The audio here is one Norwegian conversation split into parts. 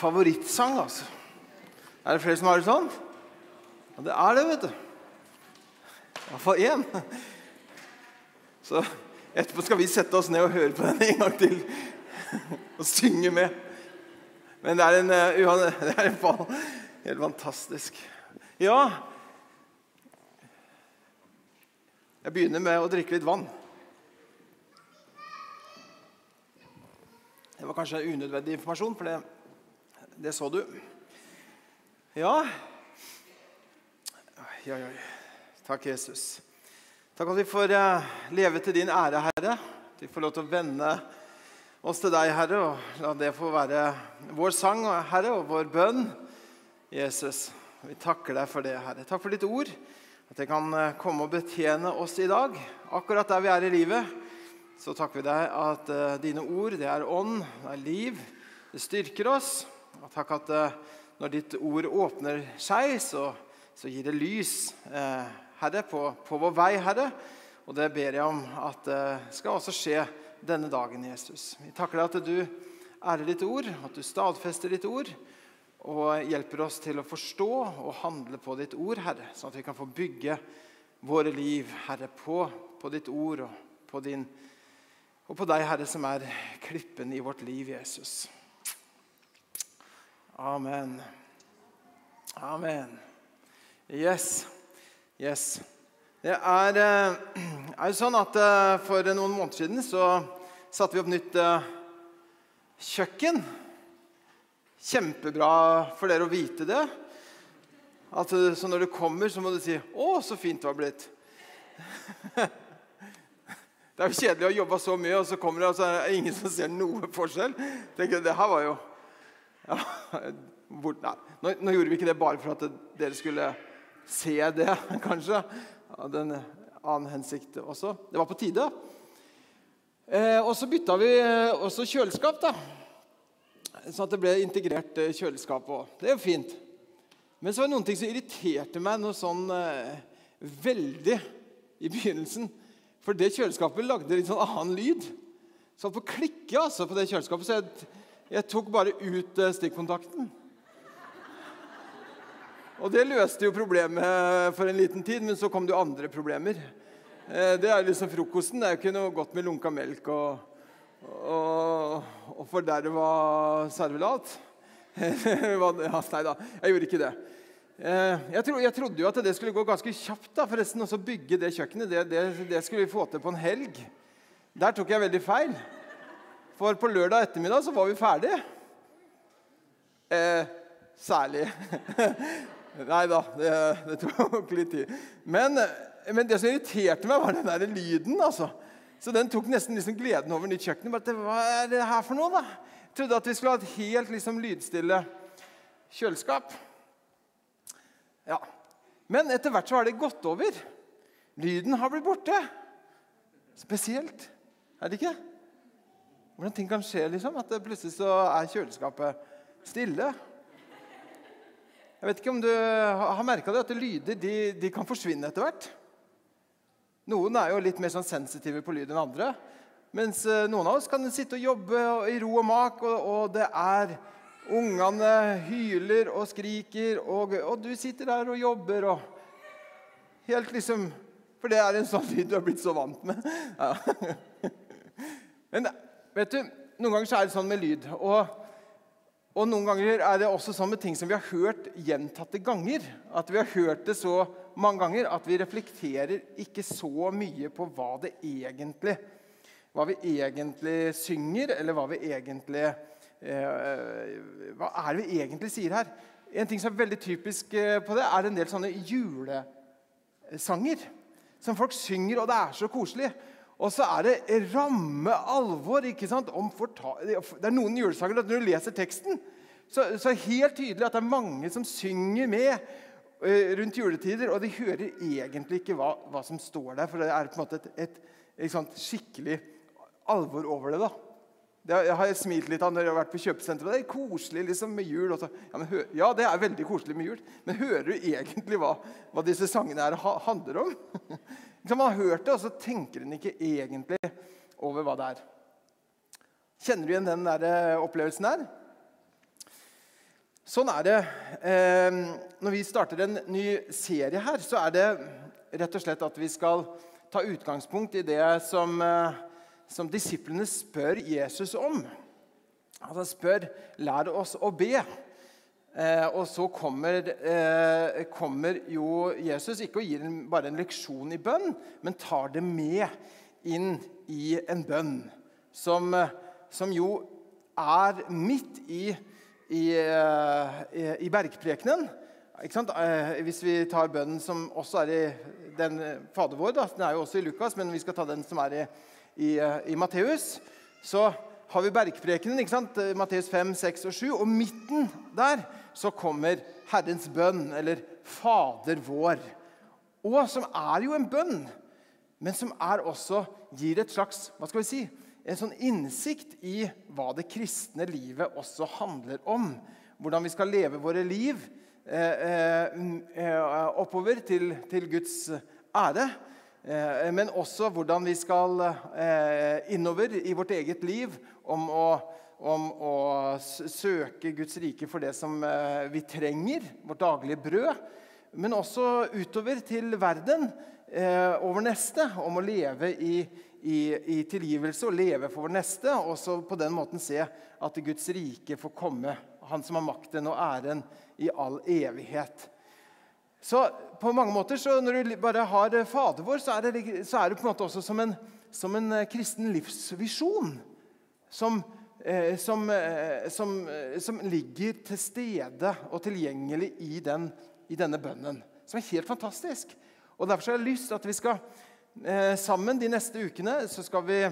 favorittsang. altså. Er det flere som har det sånn? Ja, det er det, vet du. Iallfall én. Så etterpå skal vi sette oss ned og høre på den en gang til. Og synge med. Men det er en, uh, det er en fa- helt fantastisk. Ja Jeg begynner med å drikke litt vann. Det var kanskje unødvendig informasjon, for det, det så du. Ja Oi, oi, oi. Takk, Jesus. Takk at vi får eh, leve til din ære, Herre. At vi får lov til å vende oss til deg, Herre, og la det få være vår sang, Herre, og vår bønn. Jesus, vi takker deg for det, Herre. Takk for ditt ord. At det kan eh, komme og betjene oss i dag, akkurat der vi er i livet. Så takker vi deg at eh, dine ord, det er ånd, det er liv. Det styrker oss. Og takk at eh, når ditt ord åpner seg, så, så gir det lys, eh, Herre, på, på vår vei, Herre. Og det ber jeg om at det skal også skje denne dagen, Jesus. Vi takker deg at du ærer ditt ord, at du stadfester ditt ord og hjelper oss til å forstå og handle på ditt ord, Herre, sånn at vi kan få bygge våre liv, Herre, på, på ditt ord og på, din, og på deg, Herre, som er klippen i vårt liv, Jesus. Amen. Amen. Yes. Yes. Det er, eh, jo sånn at eh, For noen måneder siden så satte vi opp nytt eh, kjøkken. Kjempebra for dere å vite det. At, så når du kommer, så må du si 'Å, så fint det var blitt'. Det er jo kjedelig å jobbe så mye, og så kommer det, og så er det ingen som ser noe forskjell. Tenker, det her var jo ja, hvor, nei, nå, nå gjorde vi ikke det bare for at dere skulle se det, kanskje. Hadde en annen hensikt også. Det var på tide. Eh, og så bytta vi eh, også kjøleskap, da. Sånn at det ble integrert eh, kjøleskap òg. Det er jo fint. Men så var det noen ting som irriterte meg noe sånn eh, veldig i begynnelsen. For det kjøleskapet lagde litt sånn annen lyd. Så på klikke altså, på det kjøleskapet, så jeg, jeg tok bare ut eh, stikkontakten. Og det løste jo problemet for en liten tid, men så kom det jo andre problemer. Eh, Det er liksom frokosten. Det er jo ikke noe godt med lunka melk og, og, og forderva servelat. Ja, nei da, jeg gjorde ikke det. Eh, Jeg, tro, jeg trodde jo at det skulle gå ganske kjapt. da, forresten, å bygge det kjøkkenet. Det, det, det skulle vi få til på en helg. Der tok jeg veldig feil. For på lørdag ettermiddag så var vi ferdige. Eh, særlig. Nei da, det, det tok litt tid. Men, men det som irriterte meg, var den der lyden. altså. Så den tok nesten liksom gleden over nytt kjøkken. Bare, Hva er det her for noe, da? Jeg trodde at vi skulle ha et helt liksom, lydstille kjøleskap. Ja. Men etter hvert så har det gått over. Lyden har blitt borte. Spesielt. Er det ikke? Hvordan ting kan skje, liksom. At det plutselig så er kjøleskapet stille. Jeg vet ikke om du har merka det, at lyder de, de kan forsvinne etter hvert. Noen er jo litt mer sånn sensitive på lyd enn andre. Mens eh, noen av oss kan sitte og jobbe i ro og mak, og, og det er Ungene hyler og skriker, og, og du sitter der og jobber og Helt liksom For det er en sånn lyd du har blitt så vant med. Ja. Men vet du, noen ganger er det sånn med lyd. Og, og noen ganger er det også sånn med ting som vi har hørt gjentatte ganger. At vi har hørt det så mange ganger at vi reflekterer ikke så mye på hva det egentlig Hva vi egentlig synger, eller hva vi egentlig eh, Hva er det vi egentlig sier her? En ting som er veldig typisk eh, på det, er en del sånne julesanger. Som folk synger, og det er så koselig. Og så er det ramme alvor. ikke sant? Det er noen julesanger at når du leser teksten, så, så er det helt tydelig at det er mange som synger med eh, rundt juletider, og de hører egentlig ikke hva, hva som står der, for det er på en måte et, et, sånt skikkelig alvor over det. da. Det har- jeg smilt litt av når jeg har vært på kjøpesenteret. Det er koselig liksom med jul. Også. ja, ja, det er veldig koselig med jul, men hører du egentlig hva, hva disse sangene her handler om? Man har hørt det, og så tenker en ikke egentlig over hva det er. Kjenner du igjen den der eh, opplevelsen der? Sånn er det. Eh, når vi starter en ny serie her, så er det rett og slett at vi skal ta utgangspunkt i det som, eh, som disiplene spør Jesus om. Altså spør 'Lær oss å be'. Eh, og så kommer, eh, kommer, jo Jesus ikke og gir en, bare en leksjon i bønn, men tar det med inn i en bønn som, som jo er midt i, i, i, i bergprekenen. Eh, hvis vi tar bønnen som også er i den Fader vår, da, den er jo også i Lukas, men vi skal ta den som er i, i, i Matteus, så har vi bergprekenen. Matteus 5, 6 og 7. Og midten der så kommer Herrens bønn, eller Fader vår. Og som er jo en bønn, men som er også gir et slags hva skal vi si, en sånn innsikt i hva det kristne livet også handler om. Hvordan vi skal leve våre liv eh, eh, eh oppover til, til Guds ære. Eh, men også hvordan vi skal eh, innover i vårt eget liv om å, om å søke Guds rike for det som eh, vi trenger, vårt daglige brød. Men også utover til verden, over neste, om å leve i, i, i tilgivelse og leve for vår neste. Og så på den måten se at Guds rike får komme, Han som har makten og æren i all evighet. Så på mange måter, når du bare har eh, Fader vår, så er det, så er det på en måte også som en, som en eh, kristen livsvisjon. Som, eh, som, eh, som, eh, som, ligger til stede og tilgjengelig i, den, i, denne bønnen. Som er helt fantastisk. Og Derfor har jeg lyst til at vi skal eh, sammen de neste ukene så skal vi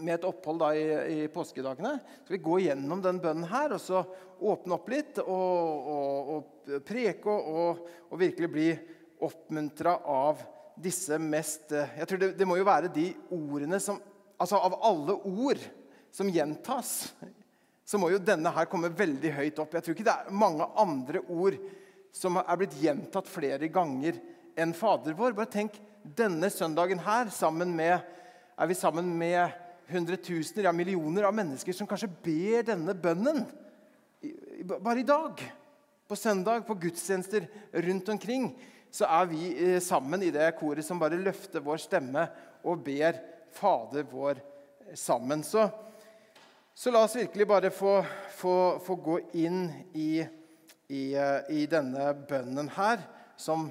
med et opphold da i, i, påskedagene. skal vi gå gjennom den bønnen her og så åpne opp litt og, og, og preke og, og, virkelig bli oppmuntra av disse mest Jeg tror det, det, må jo være de ordene som Altså av alle ord som gjentas, så må jo denne her komme veldig høyt opp. Jeg tror ikke det er mange andre ord som er blitt gjentatt flere ganger enn Fader vår. Bare tenk denne søndagen her sammen med, er vi sammen med hundretusener, ja millioner av mennesker som kanskje ber denne bønnen bare i dag. På søndag, på gudstjenester rundt omkring, så er vi eh, sammen i det koret som bare løfter vår stemme og ber Fader vår sammen. Så, så la oss virkelig bare få, få, få gå inn i, i, eh, i, denne bønnen her, som,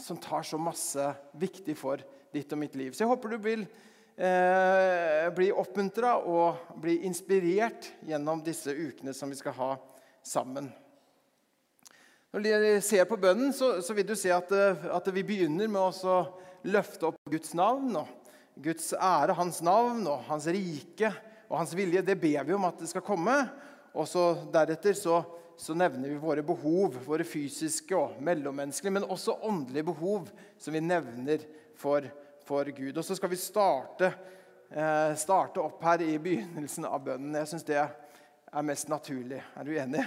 som tar så masse viktig for ditt og mitt liv. Så jeg håper du vil eh, bli oppmuntra og bli inspirert gjennom disse ukene som vi skal ha sammen. Når du ser på bønnen, så, så vil du se at, eh, at, vi begynner med å løfte opp Guds navn. og Guds ære, hans navn og hans rike og hans vilje. Det ber vi om at det skal komme. Og så Deretter så, så nevner vi våre behov, våre fysiske og mellommenneskelige, men også åndelige behov, som vi nevner for for Gud. Og så skal vi starte, eh, starte opp her i begynnelsen av bønnen. Jeg syns det er mest naturlig. Er du enig?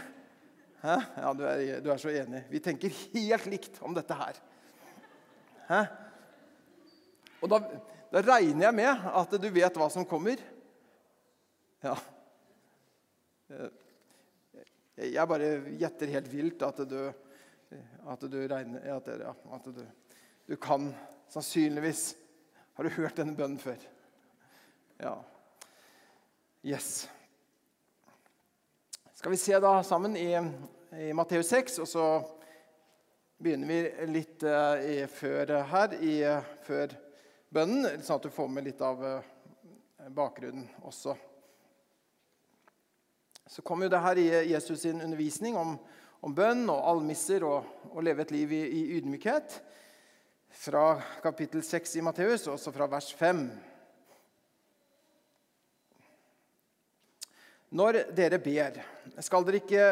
Hæ? Ja, du er, du er, så enig. Vi tenker helt likt om dette her. Hæ? Og da, da regner jeg med at du vet hva som kommer. Ja. Jeg bare gjetter helt vilt at du, at du regner at, ja, at du, du kan sannsynligvis har du hørt denne bønnen før? Ja. Yes. Skal vi se da sammen i, i Matteus 6, og så begynner vi litt uh, i, før her, i, før bønnen, sånn at du får med litt av uh, bakgrunnen også. Så kommer jo det her i Jesus' sin undervisning om, om bønn og almisser og å leve et liv i, i ydmykhet fra kapittel 6 i Matteus, også fra vers 5. Når dere ber, skal dere ikke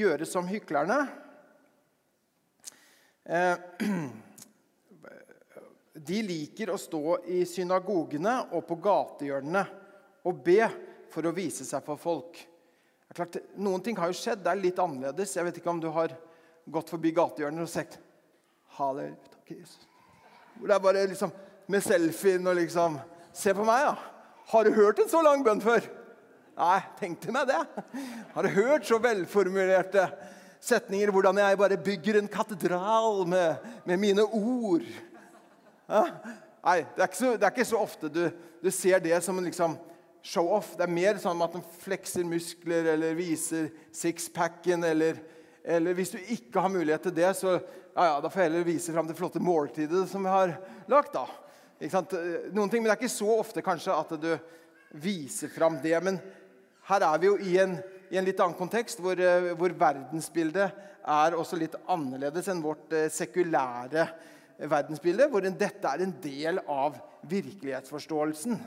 gjøre som hyklerne. Eh, de liker å stå i synagogene og på gatehjørnene og be for å vise seg for folk. Klart, noen ting har jo skjedd. Det er litt annerledes. Jeg vet ikke om du har gått forbi gatehjørnet og sagt Halleluja. Jesus. Hvor det er bare liksom med selfien og liksom Se på meg, da. Har du hørt en så lang bønn før? Nei, tenkte meg det. Har du hørt så velformulerte setninger? Hvordan jeg bare bygger en katedral med, med mine ord. Ja? Nei, det er, så, det er, ikke så, ofte du, du ser det som en liksom show-off. Det er mer sånn at en flekser muskler eller viser sixpacken. Eller, eller hvis du ikke har mulighet til det, så ja, ja, da får jeg heller vise fram det flotte måltidet som vi har lagt. da. Noen ting, Men det er ikke så ofte kanskje at du viser fram det. Men her er vi jo i en, i en litt annen kontekst, hvor, eh, hvor, verdensbildet er også litt annerledes enn vårt eh, sekulære verdensbilde. Hvor dette er en del av virkelighetsforståelsen.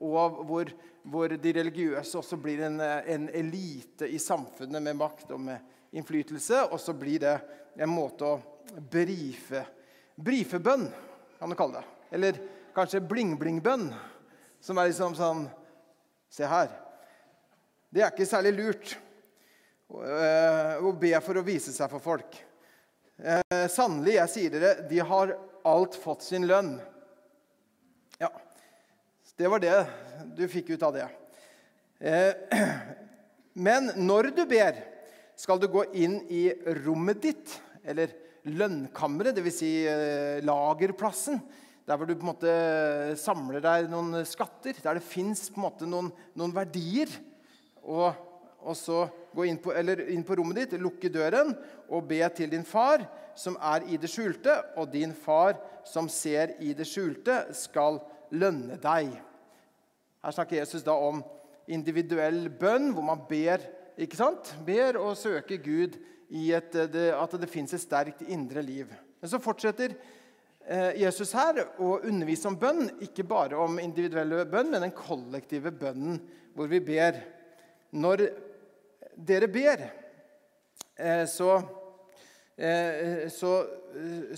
Og hvor, hvor de religiøse også blir en, en, elite i samfunnet med makt og med innflytelse. Og så blir det en måte å brife Brifebønn, kan du kalle det. Eller kanskje bling-bling-bønn, som er liksom sånn Se her. Det er ikke særlig lurt eh, å be for å vise seg for folk. Eh, Sannelig, jeg sier dere, de har alt fått sin lønn. Ja, det var det du fikk ut av det. Eh, men når du ber, skal du gå inn i rommet ditt, eller lønnkammeret, dvs. Si, lagerplassen der hvor du på en måte samler deg noen skatter, der det fins noen, noen, verdier. Og, og, så gå inn på, inn på, rommet ditt, lukke døren og be til din far, som er i det skjulte, og din far som ser i det skjulte, skal lønne deg. Her snakker Jesus da om individuell bønn, hvor man ber, ikke sant? ber og søker Gud i et, det, at det fins et sterkt indre liv. Men så fortsetter Eh, Jesus her å undervise om bønn, ikke bare om individuelle bønn, men den kollektive bønnen hvor vi ber. Når dere ber, eh, så, eh, så,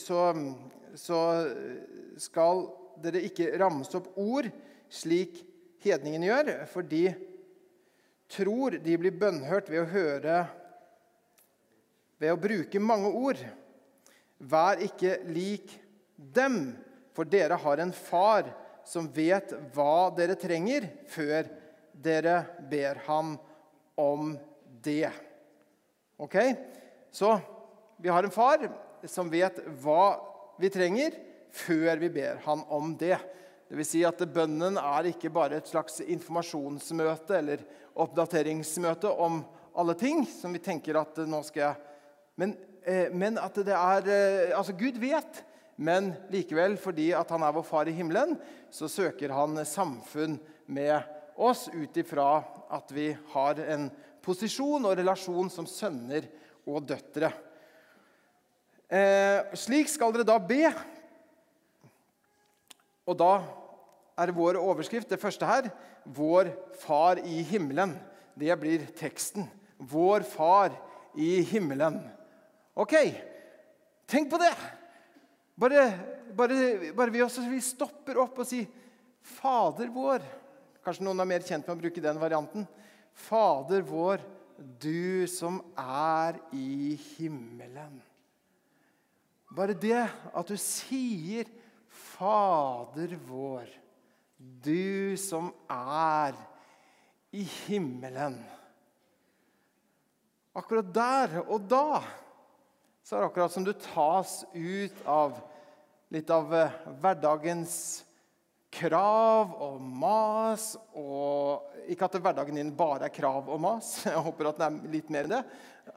så, så skal dere ikke ramse opp ord slik hedningen gjør, for de tror de blir bønnhørt ved å høre ved å bruke mange ord. Vær ikke lik dem, for dere har en far som vet hva dere trenger, før dere ber ham om det. Ok? Så vi har en far som vet hva vi trenger, før vi ber han om det. Det vil si at Bønnen er ikke bare et slags informasjonsmøte eller oppdateringsmøte om alle ting som vi tenker at nå skal jeg Men, eh, men at det er eh, Altså, Gud vet men likevel, fordi han er vår far i himmelen, så søker han samfunn med oss ut ifra at vi har en posisjon og relasjon som sønner og døtre. Eh, slik skal dere da be. Og da er vår overskrift det første her 'Vår Far i himmelen'. Det blir teksten. 'Vår Far i himmelen'. Ok, tenk på det! Bare, bare, bare vi, også, vi stopper opp og sier 'Fader vår'. Kanskje noen er mer kjent med å bruke den varianten. Fader vår, du som er i himmelen. Bare det at du sier 'Fader vår, du som er i himmelen'. Akkurat der og da så er det akkurat som du tas ut av litt av eh, hverdagens krav og mas. Og ikke at hverdagen din bare er krav og mas. Jeg håper at det er litt mer enn det.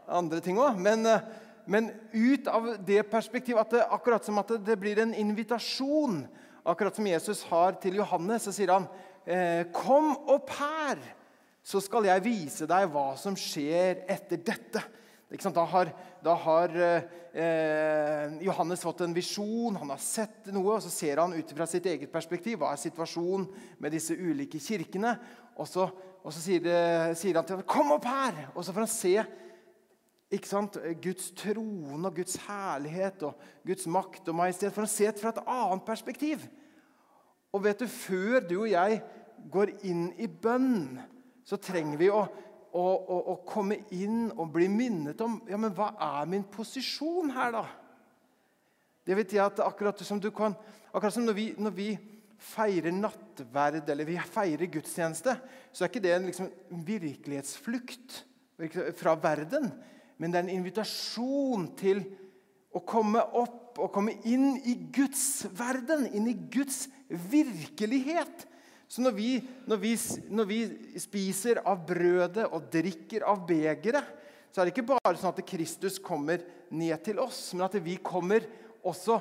Andre ting også. Men, eh, men ut av det perspektivet at det, akkurat som at det blir en invitasjon, akkurat som Jesus har til Johannes, så sier han eh, Kom opp her, så skal jeg vise deg hva som skjer etter dette. Da har, da har eh, Johannes fått en visjon, han har sett noe. og Så ser han ut fra sitt eget perspektiv hva er situasjonen med disse ulike kirkene. Og så, og så sier, det, sier, han til ham 'Kom opp her!' Og så får han se ikke sant, Guds trone og Guds herlighet og Guds makt og majestet. For å se det fra et annet perspektiv. Og vet du, før du og jeg går inn i bønn, så trenger vi å å, å, å, komme inn og bli minnet om ja, men hva er min posisjon her, da? Det vet jeg at akkurat som, kan, akkurat som når, vi, når vi feirer nattverd eller vi feirer gudstjeneste, så er ikke det en liksom virkelighetsflukt fra verden. Men det er en invitasjon til å komme opp og komme inn i Guds verden, inn i Guds virkelighet. Så når vi, når vi, når vi spiser av brødet og drikker av begeret, så er det ikke bare sånn at Kristus kommer ned til oss, men at vi kommer også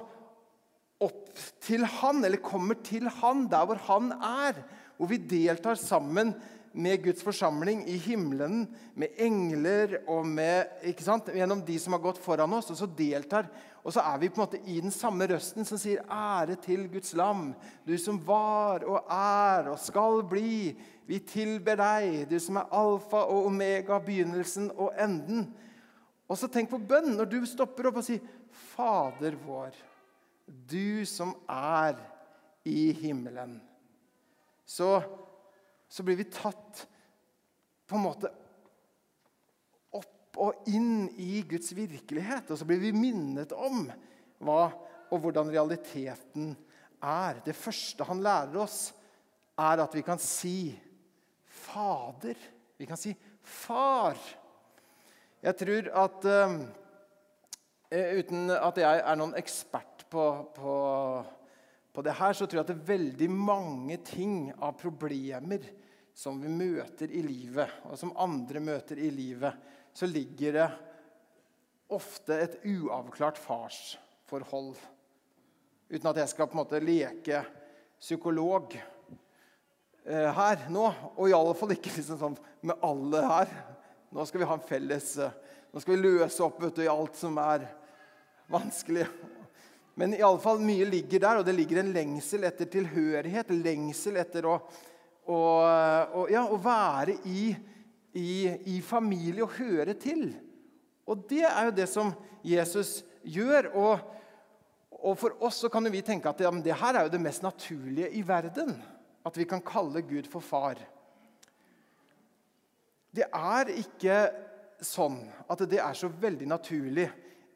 opp til Han, eller kommer til Han der hvor Han er. Hvor vi deltar sammen med Guds forsamling i himmelen, med engler og med, ikke sant? gjennom de som har gått foran oss. Og så deltar, og så er vi på en måte i den samme røsten som sier 'Ære til Guds lam', du som var og er og skal bli. Vi tilber deg, du som er alfa og omega, begynnelsen og enden. Og så tenk på bønn når du stopper opp og sier 'Fader vår', du som er i himmelen. Så så blir vi tatt på en måte opp og inn i Guds virkelighet. Og så blir vi minnet om hva og hvordan realiteten er. Det første han lærer oss, er at vi kan si 'Fader'. Vi kan si 'Far'. Jeg tror at uh, Uten at jeg er noen ekspert på, på på det her, så tror jeg at det er veldig mange ting av problemer som vi møter i livet, og som andre møter i livet, så ligger det ofte et uavklart farsforhold. Uten at jeg skal på en måte leke psykolog eh, her nå. Og i alle fall ikke liksom sånn med alle her. Nå skal vi ha en felles eh, Nå skal vi løse opp du, i alt som er vanskelig. Men i alle fall mye ligger der, og det ligger en lengsel etter tilhørighet. Lengsel etter å og, og, ja, å være i, i, i, familie og høre til. Og det er jo det som Jesus gjør. Og, og for oss så kan vi tenke at ja, det her er jo det mest naturlige i verden. At vi kan kalle Gud for far. Det er ikke sånn at det er så veldig naturlig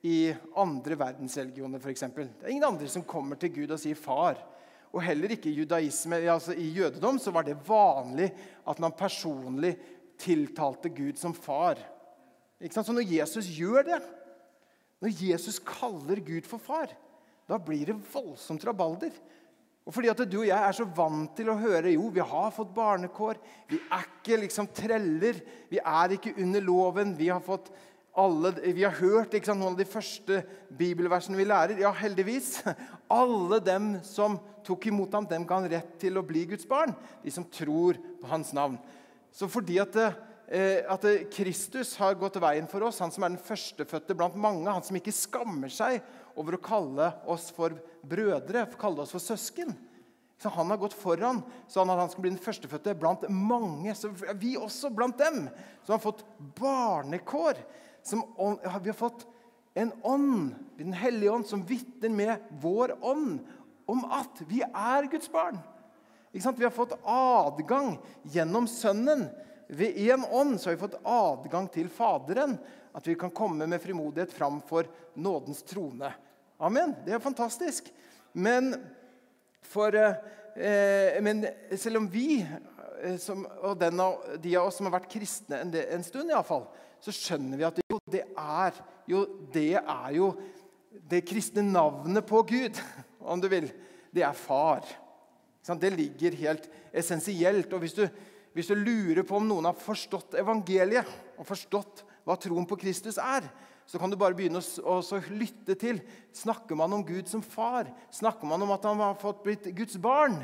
i andre verdensreligioner f.eks. Det er ingen andre som kommer til Gud og sier 'far'. Og heller ikke i judaisme. Altså I jødedom så var det vanlig at man personlig tiltalte Gud som far. Så når Jesus gjør det, når Jesus kaller Gud for far, da blir det voldsomt rabalder. Og fordi at du og jeg er så vant til å høre jo, vi har fått barnekår, vi er ikke liksom treller, vi er ikke under loven, vi har fått alle, vi har hørt sant, noen av de første bibelversene vi lærer. Ja, heldigvis. Alle dem som tok imot ham, dem ga han rett til å bli Guds barn. De som tror på hans navn. Så fordi at, eh, at Kristus har gått veien for oss, han som er den førstefødte blant mange, han som ikke skammer seg over å kalle oss for brødre, kalle oss for søsken så Han har gått foran sånn at han skal bli den førstefødte blant mange. Så vi også blant dem Så han har fått barnekår som, vi har fått en ånd, Den hellige ånd, som vitner med vår ånd om at vi er Guds barn. Vi har fått adgang gjennom Sønnen. Ved én ånd så har vi fått adgang til Faderen. At vi kan komme med frimodighet framfor nådens trone. Amen. Det er fantastisk. Men, for, eh, men selv om vi, eh, som, og av, de av oss som har vært kristne en, en stund, i alle fall, så skjønner vi at det er jo det, er jo det kristne navnet på Gud, om du vil. Det er far. Det ligger helt essensielt. Og hvis du, hvis du lurer på om noen har forstått evangeliet og forstått hva troen på Kristus er, så kan du bare begynne å, lytte til. Snakker man om Gud som far? Snakker man om at han har fått blitt Guds barn?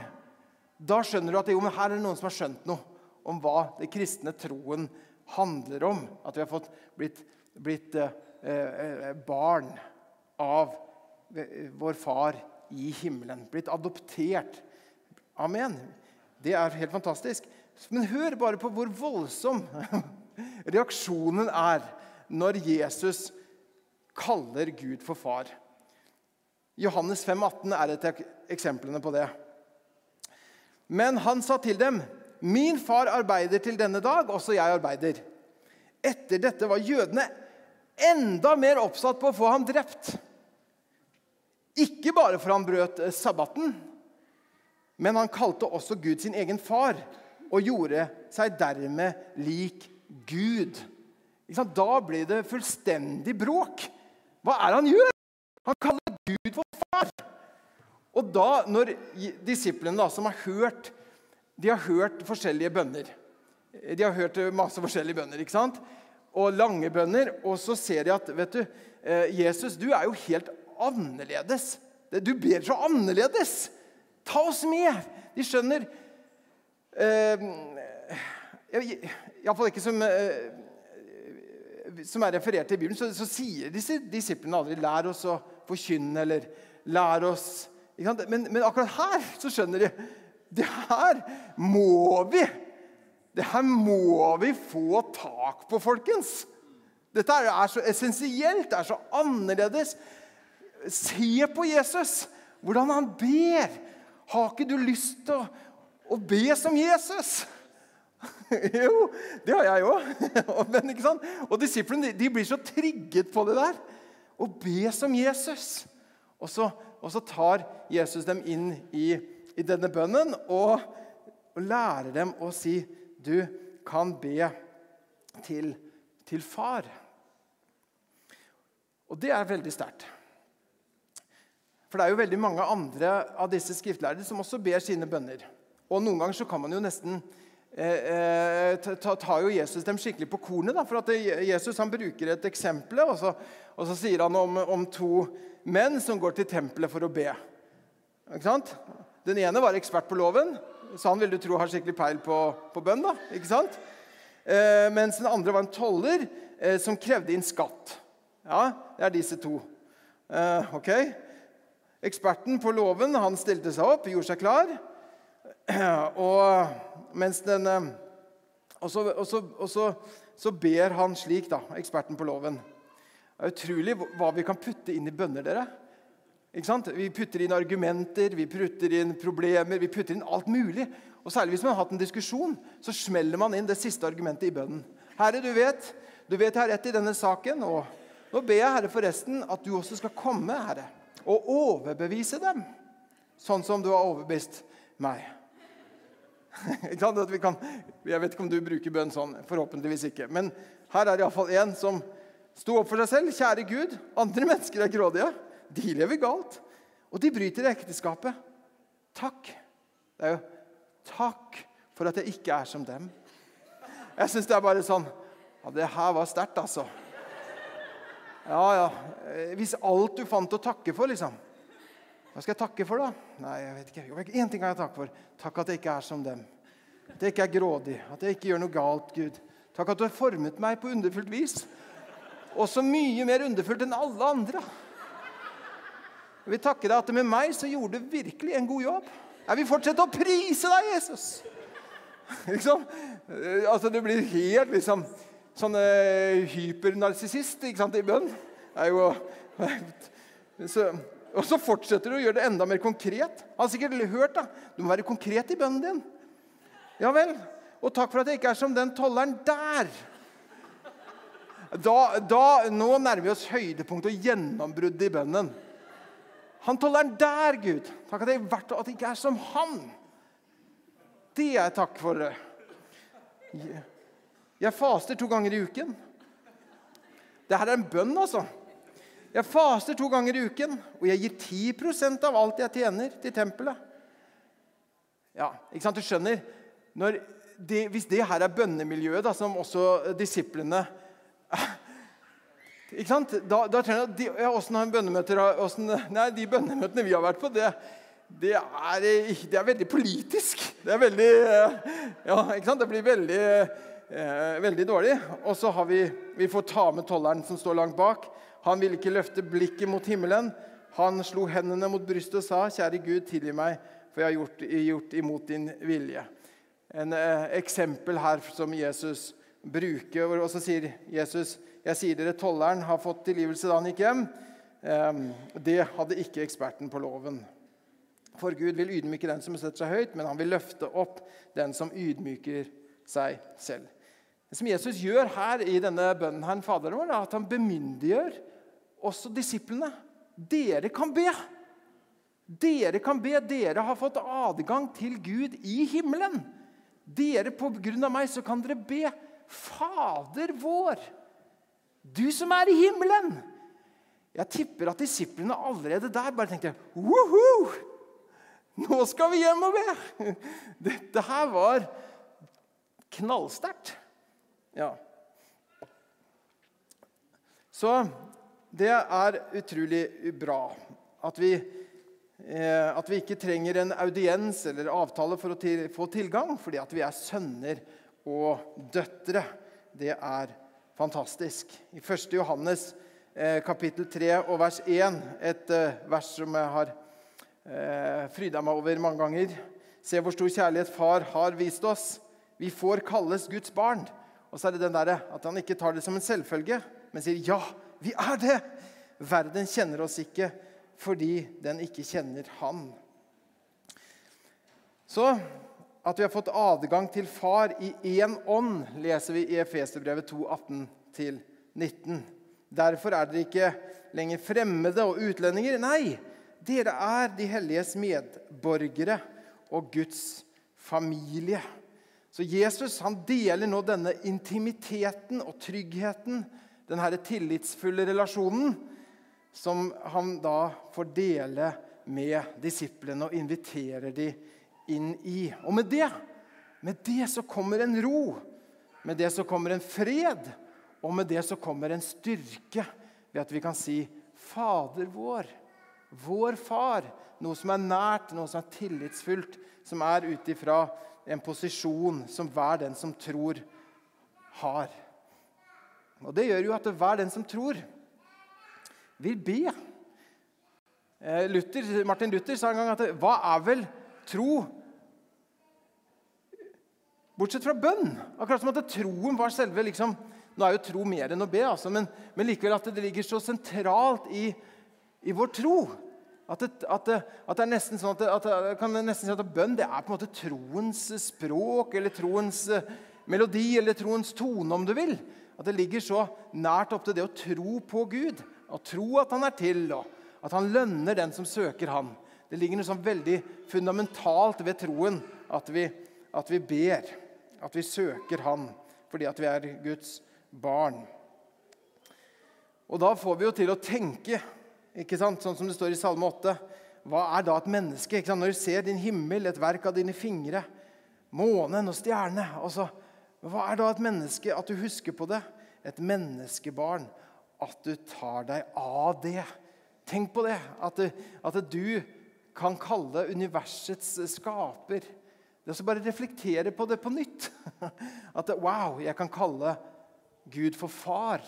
Da skjønner du at jo, her er det noen som har skjønt noe om hva det kristne troen er handler om. At vi har fått blitt, blitt eh, eh, barn av vår far i himmelen. Blitt adoptert. Amen. Det er helt fantastisk. Men hør bare på hvor voldsom reaksjonen er når Jesus kaller Gud for far. Johannes 5, 18 er et av eksemplene på det. Men han sa til dem Min far arbeider til denne dag, også jeg arbeider. Etter dette var jødene enda mer oppsatt på å få ham drept. Ikke bare for han brøt eh, sabbaten, Men han kalte også Gud sin egen far og gjorde seg dermed lik Gud. Da blir det fullstendig bråk. Hva er det han gjør? Han kaller Gud for far. Og da, når disiplene da, som har hørt de har hørt forskjellige bønner De har hørt masse forskjellige bønner. ikke sant? Og lange bønner. Og så ser de at vet du, eh, Jesus, du er jo helt annerledes. Du ber så annerledes. Ta oss med! De skjønner eh, Iallfall ikke som eh, som er referert i Bibelen, så, så sier disse disiplene aldri 'lær oss å forkynne' eller 'lær oss' men, men, akkurat her så skjønner de det her må vi det her må vi få tak på, folkens. Dette er så essensielt, det er så annerledes. Se på Jesus, hvordan han ber. Har ikke du lyst til å, å be som Jesus? jo, det har jeg òg. Og disiplene de blir så trigget på det der. Å be som Jesus. Og så, og så tar Jesus dem inn i, i denne bønnen og, og, lærer dem å si Du kan be til, til far. Og det er veldig sterkt. For det er jo veldig mange andre av disse skriftlærere som også ber sine bønner. Og noen ganger så kan man jo nesten eh, eh ta, jo Jesus dem skikkelig på kornet. Da, for at Jesus han bruker et eksempel, og så, og så sier han om, om, to menn som går til tempelet for å be. Ikke sant? Den ene var ekspert på loven, så han ville du tro har skikkelig peil på, på bønn. da, ikke sant? Eh, mens den andre var en toller eh, som krevde inn skatt. Ja, det er disse to. Eh, ok? Eksperten på loven han stilte seg opp, gjorde seg klar. Og mens den eh, Og så, så, ber han slik, da, eksperten på loven. Det er utrolig hva vi kan putte inn i bønner, dere. Vi putter inn argumenter, vi putter inn problemer, vi putter inn alt mulig. Og Særlig hvis man har hatt en diskusjon, så smeller man inn det siste argumentet i bønnen. Herre, du vet, du vet jeg har rett i denne saken, og nå ber jeg Herre forresten at du også skal komme, Herre, og overbevise dem, sånn som du har overbevist meg. kan, jeg vet ikke om du bruker bønn sånn. Forhåpentligvis ikke. Men her er det iallfall en som sto opp for seg selv. Kjære Gud, andre mennesker er grådige. De lever galt. Og de bryter ekteskapet. Takk. Det er jo takk for at jeg ikke er som dem. Jeg syns det er bare sånn Ja, det her var sterkt, altså. Ja, ja. Hvis alt du fant å takke for, liksom hva skal jeg takke for, da? Nei, jeg vet ikke. Én ting kan jeg takke for. Takk at jeg ikke er som dem. At jeg ikke er grådig. At jeg ikke gjør noe galt, Gud. Takk at du har formet meg på underfullt vis. Også mye mer underfullt enn alle andre. Jeg vil takke deg at med meg så gjorde du virkelig en god jobb. Jeg vil fortsette å prise deg, Jesus. liksom? Altså, Du blir helt liksom sånn uh, hypernarsissist i bønn. Det er jo så, og så fortsetter du å gjøre det enda mer konkret. Han har sikkert hørt da. Du må være konkret i bønnen din. Ja vel. Og takk for at jeg ikke er som den tolleren der. Da, da, nå nærmer vi oss høydepunktet og gjennombruddet i bønnen. Han tolleren der, Gud. Takk at jeg, at det ikke er som han. Det er takk for. Jeg faster to ganger i uken. Det her er en bønn, altså. Jeg faster to ganger i uken, og jeg gir 10% av alt jeg tjener, til tempelet. Ja, ikke sant? Du skjønner? Det, hvis det her er bønnemiljøet, da, som også disiplene ikke sant? Da, da trenger jeg, de, ja, har bønnemøter hvordan, Nei, De bønnemøtene vi har vært på, det, det, er, det er veldig politisk. Det er veldig Ja, ikke sant? Det blir veldig, eh, veldig dårlig. Og så har vi Vi får ta med tolleren som står langt bak. Han ville ikke løfte blikket mot himmelen. Han slo hendene mot brystet og sa, 'Kjære Gud, tilgi meg, for jeg har gjort, gjort imot din vilje.' En eh, eksempel her som Jesus bruker. Og så sier Jesus, 'Jeg sier dere, tolleren har fått tilgivelse da han gikk hjem.' Eh, det hadde ikke eksperten på loven. For Gud vil ydmyke den som setter seg høyt, men han vil løfte opp den som ydmyker seg selv. Det som Jesus gjør her i denne bønnen, her, Faderen vår, er at han bemyndiggjør også disiplene. Dere kan be. Dere kan be. Dere har fått adgang til Gud i himmelen. Dere, på grunn av meg, så kan dere be Fader vår, du som er i himmelen. Jeg tipper at disiplene allerede der bare tenkte Woho! Nå skal vi hjem og be! Dette her var knallsterkt. Ja. Så det er utrolig bra at vi, eh, at vi ikke trenger en audiens eller avtale for å til, få tilgang, fordi at vi er sønner og døtre. Det er fantastisk. I 1. Johannes eh, kapittel 3 og vers 1, et eh, vers som jeg har eh, fryda meg over mange ganger. Se hvor stor kjærlighet Far har vist oss. Vi får kalles Guds barn. Og så er det den der, at han ikke tar det som en selvfølge, men sier ja, vi er det. Verden kjenner oss ikke fordi den ikke kjenner Han. Så at vi har fått adgang til Far i én ånd, leser vi i Efeserbrevet 2, 18-19. Derfor er dere ikke lenger fremmede og utlendinger. Nei, dere er de helliges medborgere og Guds familie. Så Jesus han deler nå denne intimiteten og tryggheten, denne tillitsfulle relasjonen, som han da får dele med disiplene og inviterer dem inn i. Og med det, med det så kommer en ro. Med det så kommer en fred. Og med det så kommer en styrke ved at vi kan si 'Fader vår', vår far. Noe som er nært, noe som er tillitsfullt, som er ut ifra en posisjon som hver den som tror, har. Og Det gjør jo at hver den som tror, vil be. Eh, Luther, Martin Luther sa en gang at hva er vel tro bortsett fra bønn? Akkurat som at troen var selve liksom, Nå er jo tro mer enn å be, altså, men, men likevel at det ligger så sentralt i, i vår tro. At det, at, det, at det, er nesten sånn at, det, at jeg kan nesten si at bønn det er på en måte troens språk eller troens eh, melodi eller troens tone, om du vil. At det ligger så nært opp til det å tro på Gud. Å tro at han er til, og at han lønner den som søker han. Det ligger noe sånn veldig fundamentalt ved troen at vi, at vi ber. At vi søker han fordi at vi er Guds barn. Og da får vi jo til å tenke, ikke sant? sånn som det står i Salme 8. Hva er da et menneske? Ikke sant? Når du ser din himmel, et verk av dine fingre, månen og stjerne altså, Hva er da et menneske? At du husker på det. Et menneskebarn. At du tar deg av det. Tenk på det. At, du, at du kan kalle universets skaper Det er også bare reflektere på det på nytt. At wow, jeg kan kalle Gud for far,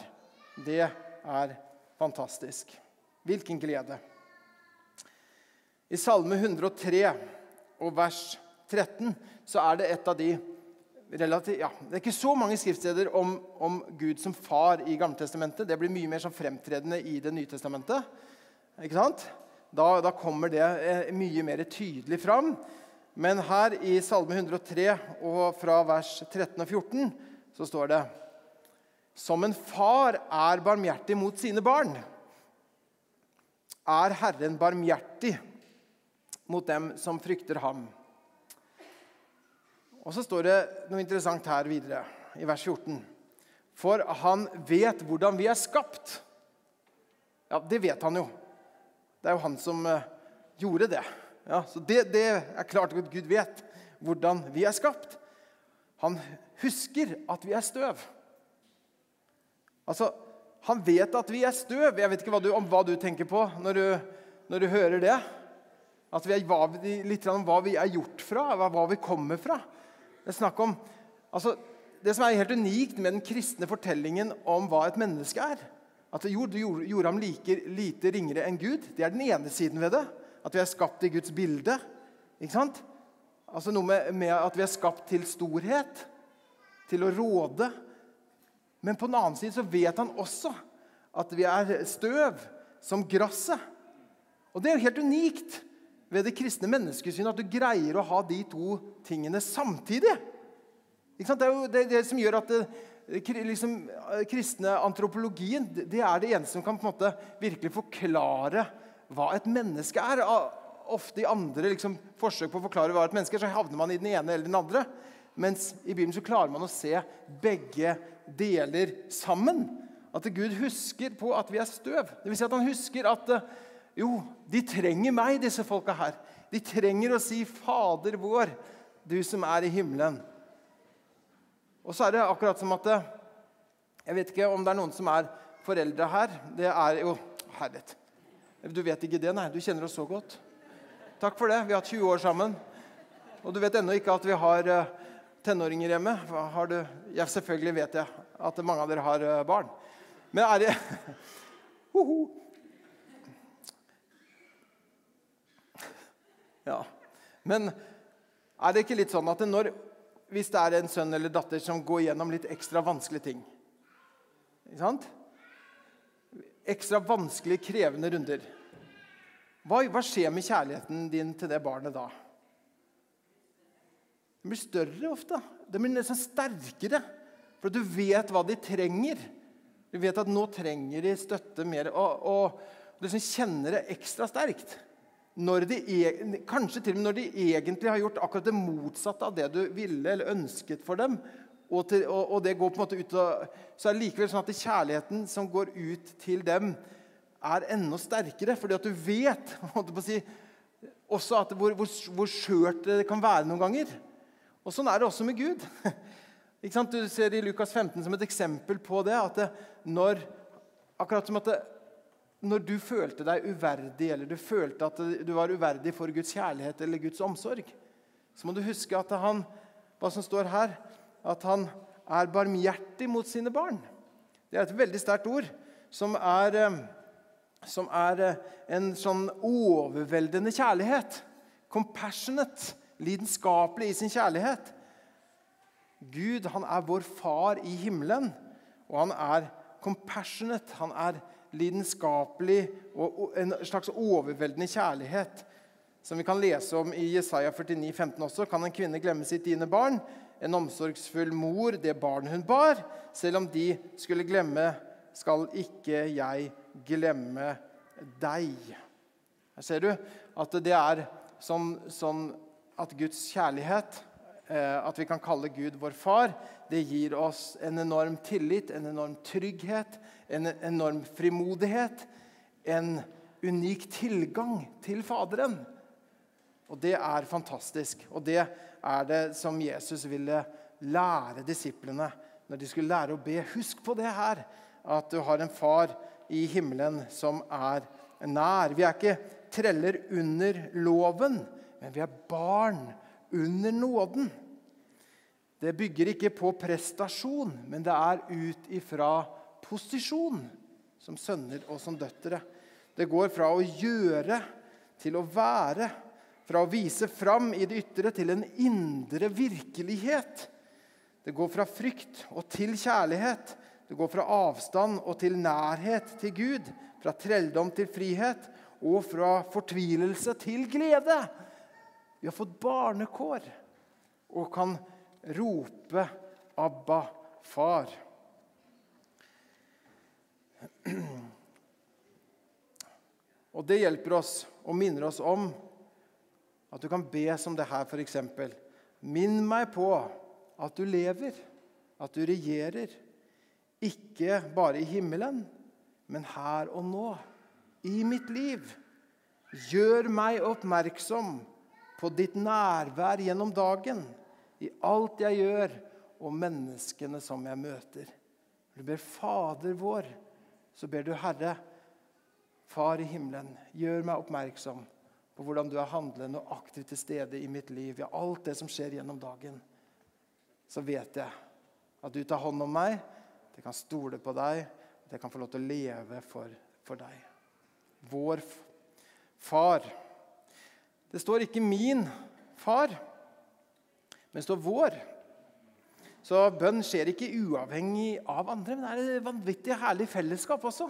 det er fantastisk. Hvilken glede. I Salme 103 og vers 13 så er det et av de relativt, ja, Det er ikke så mange skriftsteder om, om Gud som far i Gamletestamentet. Det blir mye mer som fremtredende i Det nye testamentet. Ikke sant? Da, da kommer det eh, mye mer tydelig fram. Men her i Salme 103 og fra vers 13 og 14 så står det som en far er barmhjertig mot sine barn, er Herren barmhjertig mot dem som frykter ham. Og så står det noe interessant her videre, i vers 14. For han vet hvordan vi er skapt. Ja, det vet han jo. Det er jo han som uh, gjorde det. Ja, så det, det er klart at Gud vet hvordan vi er skapt. Han husker at vi er støv. Altså, Han vet at vi er støv. Jeg vet ikke hva du, om hva du tenker på når du, når du hører det. At vi er, hva, litt om hva vi er gjort fra, hva vi kommer fra. Det er snakk om, altså, det som er helt unikt med den kristne fortellingen om hva et menneske er At jo, du gjorde, ham like lite ringere enn Gud. Det er den ene siden ved det. At vi er skapt i Guds bilde. Ikke sant? Altså Noe med, med at vi er skapt til storhet. Til å råde men på den annen side så vet han også at vi er støv som gresset. Og det er jo helt unikt ved det kristne menneskesynet at du greier å ha de to tingene samtidig. Det er jo det, det som gjør at det, liksom, kristne antropologien det er det eneste som kan på en måte virkelig forklare hva et menneske er. ofte i andre liksom, forsøk på å forklare hva et menneske er, så havner man i den ene eller den andre. Mens i Bibelen så klarer man å se begge deler sammen. At Gud husker på at vi er støv. Vil si at han husker at eh, jo, de trenger meg, disse folka her. De trenger å si 'Fader vår, du som er i himmelen'. Og så er det akkurat som at eh, Jeg vet ikke om det er noen som er foreldre her. Det er jo Herlighet. Du vet ikke det, nei. Du kjenner oss så godt. Takk for det. Vi har hatt 20 år sammen. Og du vet ennå ikke at vi har eh, tenåringer hjemme. Har du, ja, selvfølgelig vet jeg at mange av dere har eh, barn. Men er det Ja. Men er det ikke litt sånn at når, hvis det er en sønn eller datter som går gjennom litt ekstra vanskelige ting ikke sant? Ekstra vanskelige, krevende runder hva, hva skjer med kjærligheten din til det barnet da? Den blir større ofte. Den blir nesten sterkere. For du vet hva de trenger. Du vet at nå trenger de støtte mer. Og, og du liksom kjenner det ekstra sterkt. De, e, kanskje til og med når de egentlig har gjort akkurat det motsatte av det du ville eller ønsket for dem. Og, til, og, og det går på en måte ut av, Så er det likevel sånn at kjærligheten som går ut til dem, er enda sterkere. Fordi at du vet si, også at hvor, hvor, hvor skjørt det kan være noen ganger. Og Sånn er det også med Gud. Du ser i Lukas 15 som et eksempel på det. at det, når, Akkurat som at det, når du følte deg uverdig, eller du følte at du var uverdig for Guds kjærlighet eller Guds omsorg, så må du huske at han, hva som står her, at han er barmhjertig mot sine barn. Det er et veldig sterkt ord som er, eh, som er eh, en sånn overveldende kjærlighet. Compassionate lidenskapelig i sin kjærlighet. Gud han er vår far i himmelen, og han er compassionate. Han er lidenskapelig og en slags overveldende kjærlighet. Som vi kan lese om i Jesaja 49, 15 også. Kan en kvinne glemme sitt dine barn? En omsorgsfull mor det barn hun bar? Selv om de skulle glemme, skal ikke jeg glemme deg. Her ser du at det er sånn, sånn at Guds kjærlighet, at vi kan kalle Gud vår far, det gir oss en enorm tillit, en enorm trygghet, en enorm frimodighet. En unik tilgang til Faderen. Og det er fantastisk. Og det er det som Jesus ville lære disiplene når de skulle lære å be. Husk på det her, at du har en far i himmelen som er nær. Vi er ikke treller under loven men vi er barn under nåden. Det bygger ikke på prestasjon, men det er ut ifra posisjon som sønner og som døtre. Det går fra å gjøre til å være, fra å vise fram i det ytre til en indre virkelighet. Det går fra frykt og til kjærlighet. Det går fra avstand og til nærhet til Gud. Fra trelldom til frihet og fra fortvilelse til glede. Vi har fått barnekår og kan rope 'Abba, far'. Og Det hjelper oss og minner oss om at du kan be som det her, f.eks. Minn meg på at du lever, at du regjerer. Ikke bare i himmelen, men her og nå, i mitt liv. Gjør meg oppmerksom på ditt nærvær gjennom dagen, i alt jeg gjør, og menneskene som jeg møter. Du ber Fader vår, så ber du Herre, Far i himmelen, gjør meg oppmerksom på hvordan du er handlende og aktivt til stede i mitt liv, i alt det som skjer gjennom dagen. Så vet jeg at du tar hånd om meg, at jeg kan stole på deg, at jeg kan få lov til å leve for, for deg. Vår far. Det står ikke 'min far', men det står 'vår'. Så bønn skjer ikke uavhengig av andre, men det er et vanvittig herlig fellesskap også.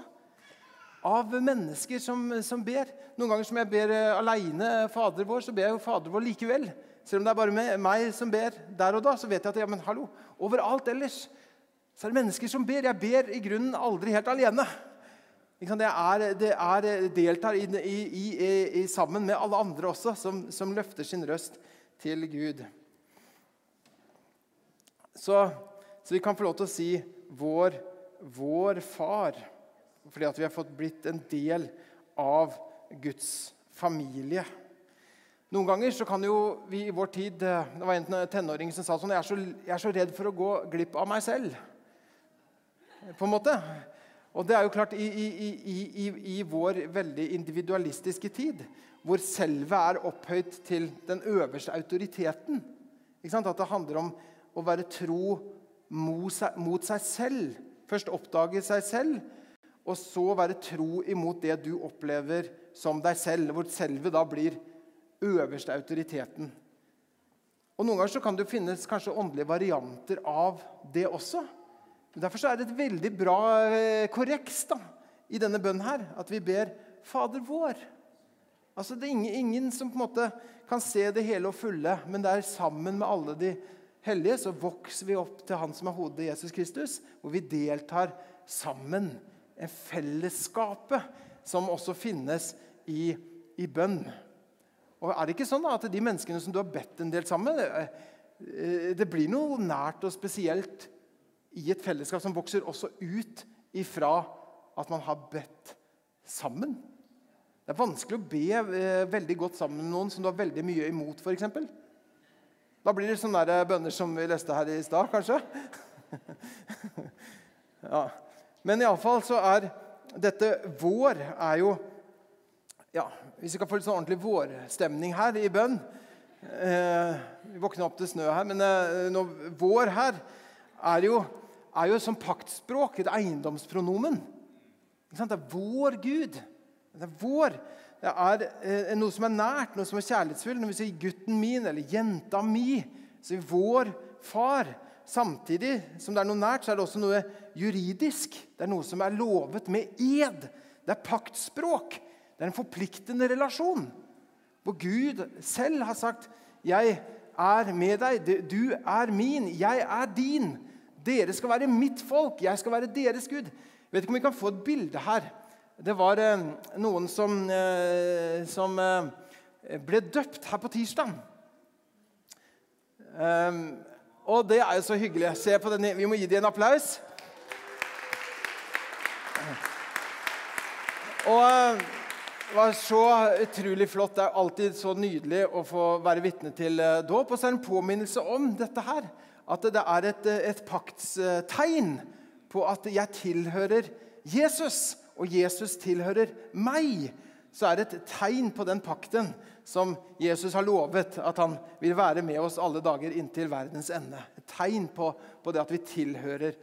Av mennesker som, som ber. Noen ganger som jeg ber uh, aleine Fader vår, så ber jeg jo Fader vår likevel. Selv om det er bare meg som ber der og da, så vet jeg at ja, men hallo, overalt ellers så er det mennesker som ber. Jeg ber i grunnen aldri helt alene. Det er, det er deltar i, i, i, sammen med alle andre også, som, som, løfter sin røst til Gud. Så, så, vi kan få lov til å si vår, vår far, fordi vi har fått blitt en del av Guds familie. Noen ganger så kan jo vi i vår tid Det var en tenåring som sa sånn jeg er så, jeg er så redd for å gå glipp av meg selv. På en måte. Og det er jo klart, i, i, i, i vår veldig individualistiske tid, hvor selve er opphøyt til den øverste autoriteten At det handler om å være tro mot seg, mot seg selv. Først oppdage seg selv, og så være tro imot det du opplever som deg selv. Hvor selve da blir øverste autoriteten. Og Noen ganger så kan det finnes kanskje åndelige varianter av det også. Men Derfor er det et veldig bra eh, korreks da, i denne bønnen her, at vi ber Fader vår. Altså Det er ingen, ingen, som på en måte kan se det hele og fulle, men det er sammen med alle de hellige så vokser vi opp til Han som er hodet, Jesus Kristus, hvor vi deltar sammen. En fellesskapet som også finnes i, i bønn. Og er det ikke sånn da, at de menneskene som du har bedt en del sammen med, eh, det blir noe nært og spesielt i et fellesskap som vokser også ut ifra at man har bedt sammen? Det er vanskelig å be eh, veldig godt sammen med noen som du har veldig mye imot, f.eks. Da blir det sånne bønner som vi leste her i stad, kanskje. ja. Men iallfall så er dette vår er jo ja, Hvis vi kan få litt sånn ordentlig vårstemning her i bønn eh, Vi våkner opp til snø her, men eh, vår her er jo, er jo som paktspråk, et eiendomspronomen. Det er vår Gud. Det er vår. Det er eh, noe som er nært, noe som er kjærlighetsfullt. Når vi sier 'gutten min' eller 'jenta mi', så er vi vår far. Samtidig som det er noe nært, så er det også noe juridisk. Det er noe som er lovet med ed. Det er paktspråk. Det er en forpliktende relasjon. Hvor Gud selv har sagt 'Jeg er med deg. Du er min. Jeg er din.' Dere skal være mitt folk. Jeg skal være deres Gud. Jeg vet ikke om vi kan få et bilde her. Det var eh, noen som, eh, som eh, ble døpt her på tirsdag. Um, og det er jo så hyggelig. Se på denne. Vi må gi dem en applaus. Og det var så utrolig flott. Det er alltid så nydelig å få være vitne til dåp. Og så er det en påminnelse om dette her. At det er et, et paktstegn på at jeg tilhører Jesus, og Jesus tilhører meg. Så er det et tegn på den pakten som Jesus har lovet at han vil være med oss alle dager inntil verdens ende. Et tegn på, på det at vi tilhører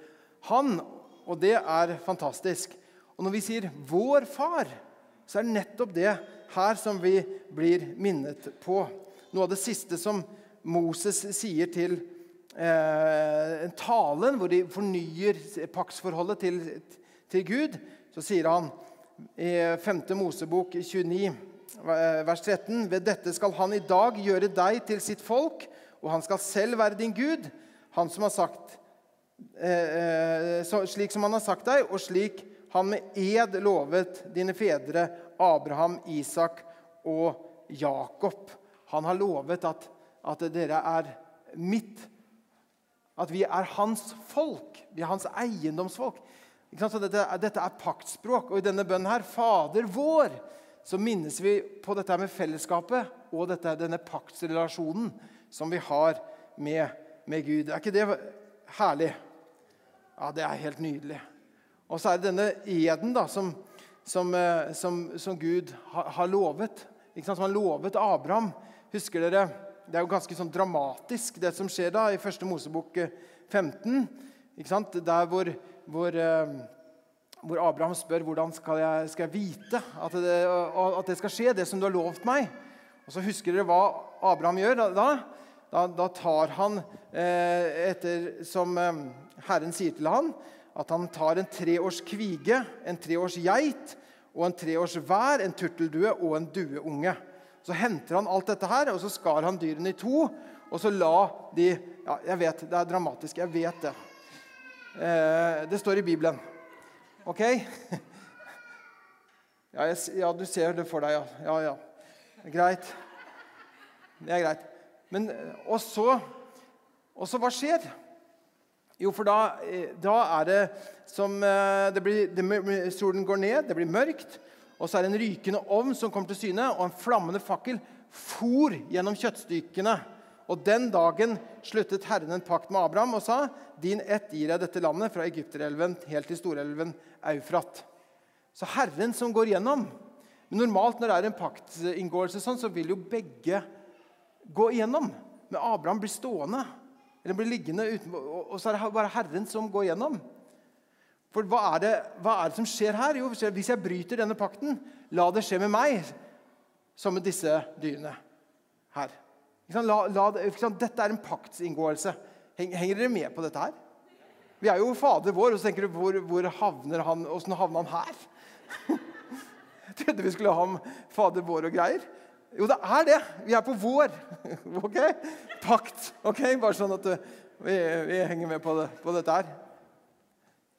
Han. Og det er fantastisk. Og når vi sier 'vår far', så er det nettopp det her som vi blir minnet på. Noe av det siste som Moses sier til eh, talen, hvor de fornyer paktsforholdet til, til Gud, så sier han i 5. Mosebok 29, vers 13.: Ved dette skal han i dag gjøre deg til sitt folk, og han skal selv være din Gud, han som har sagt eh, eh så, slik som han har sagt deg, og slik han med ed lovet dine fedre Abraham, Isak og Jakob. Han har lovet at, at dere er mitt. At vi er hans folk. Vi er hans eiendomsfolk. Dette, dette, er paktspråk. Og i denne bønnen her, Fader vår, så minnes vi på dette med fellesskapet og dette, denne paktsrelasjonen som vi har med, med Gud. Er ikke det herlig? Ja, det er helt nydelig. Og så er det denne eden da, som, som, eh, som, som Gud har, har lovet. Som han lovet Abraham. Husker dere? Det er jo ganske sånn dramatisk, det som skjer da i første Mosebok 15. Eh, Der hvor, hvor, eh, hvor, Abraham spør hvordan skal jeg, skal jeg vite at det, at det, skal skje, det som du har lovt meg. Og så Husker dere hva Abraham gjør da? Da, da tar han eh, etter som Herren sier til han, at han tar en treårs kvige, en treårs geit og en treårs vær, en turteldue og en dueunge. Så henter han alt dette her, og så skar han dyrene i to. Og så la de Ja, jeg vet, det er dramatisk. Jeg vet det. Eh, det står i Bibelen. OK? Ja, jeg, ja, du ser det for deg, ja. Ja, ja. Greit. Det er greit. Men, og så, og så hva skjer? Jo, for da, da er det som det blir, det, Solen går ned, det blir mørkt, og så er det en rykende ovn som kommer til syne, og en flammende fakkel for gjennom kjøttstykkene. Og den dagen sluttet Herren en pakt med Abraham og sa:" Din ett gir jeg dette landet, fra Egypterelven helt til storelven Eufrat. Så Herren som går gjennom. Men normalt når det er en paktinngåelse sånn, så vil jo begge gå igjennom. Men Abraham blir stående eller blir liggende utenfor, og så er det bare Herren som går gjennom. For hva er, det, hva er det som skjer her? Jo, hvis jeg bryter denne pakten, la det skje med meg som med disse dyrene her. La, la, dette er en paktsinngåelse. Henger dere med på dette her? Vi er jo Fader vår, og så tenker du hvor, hvor havner han, Åssen havna han her? Jeg trodde vi skulle ha Fader vår og greier. Jo, det er det. Vi er på vår. ok? Pakt. ok? Bare sånn at vi, vi henger med på, det, på, dette her.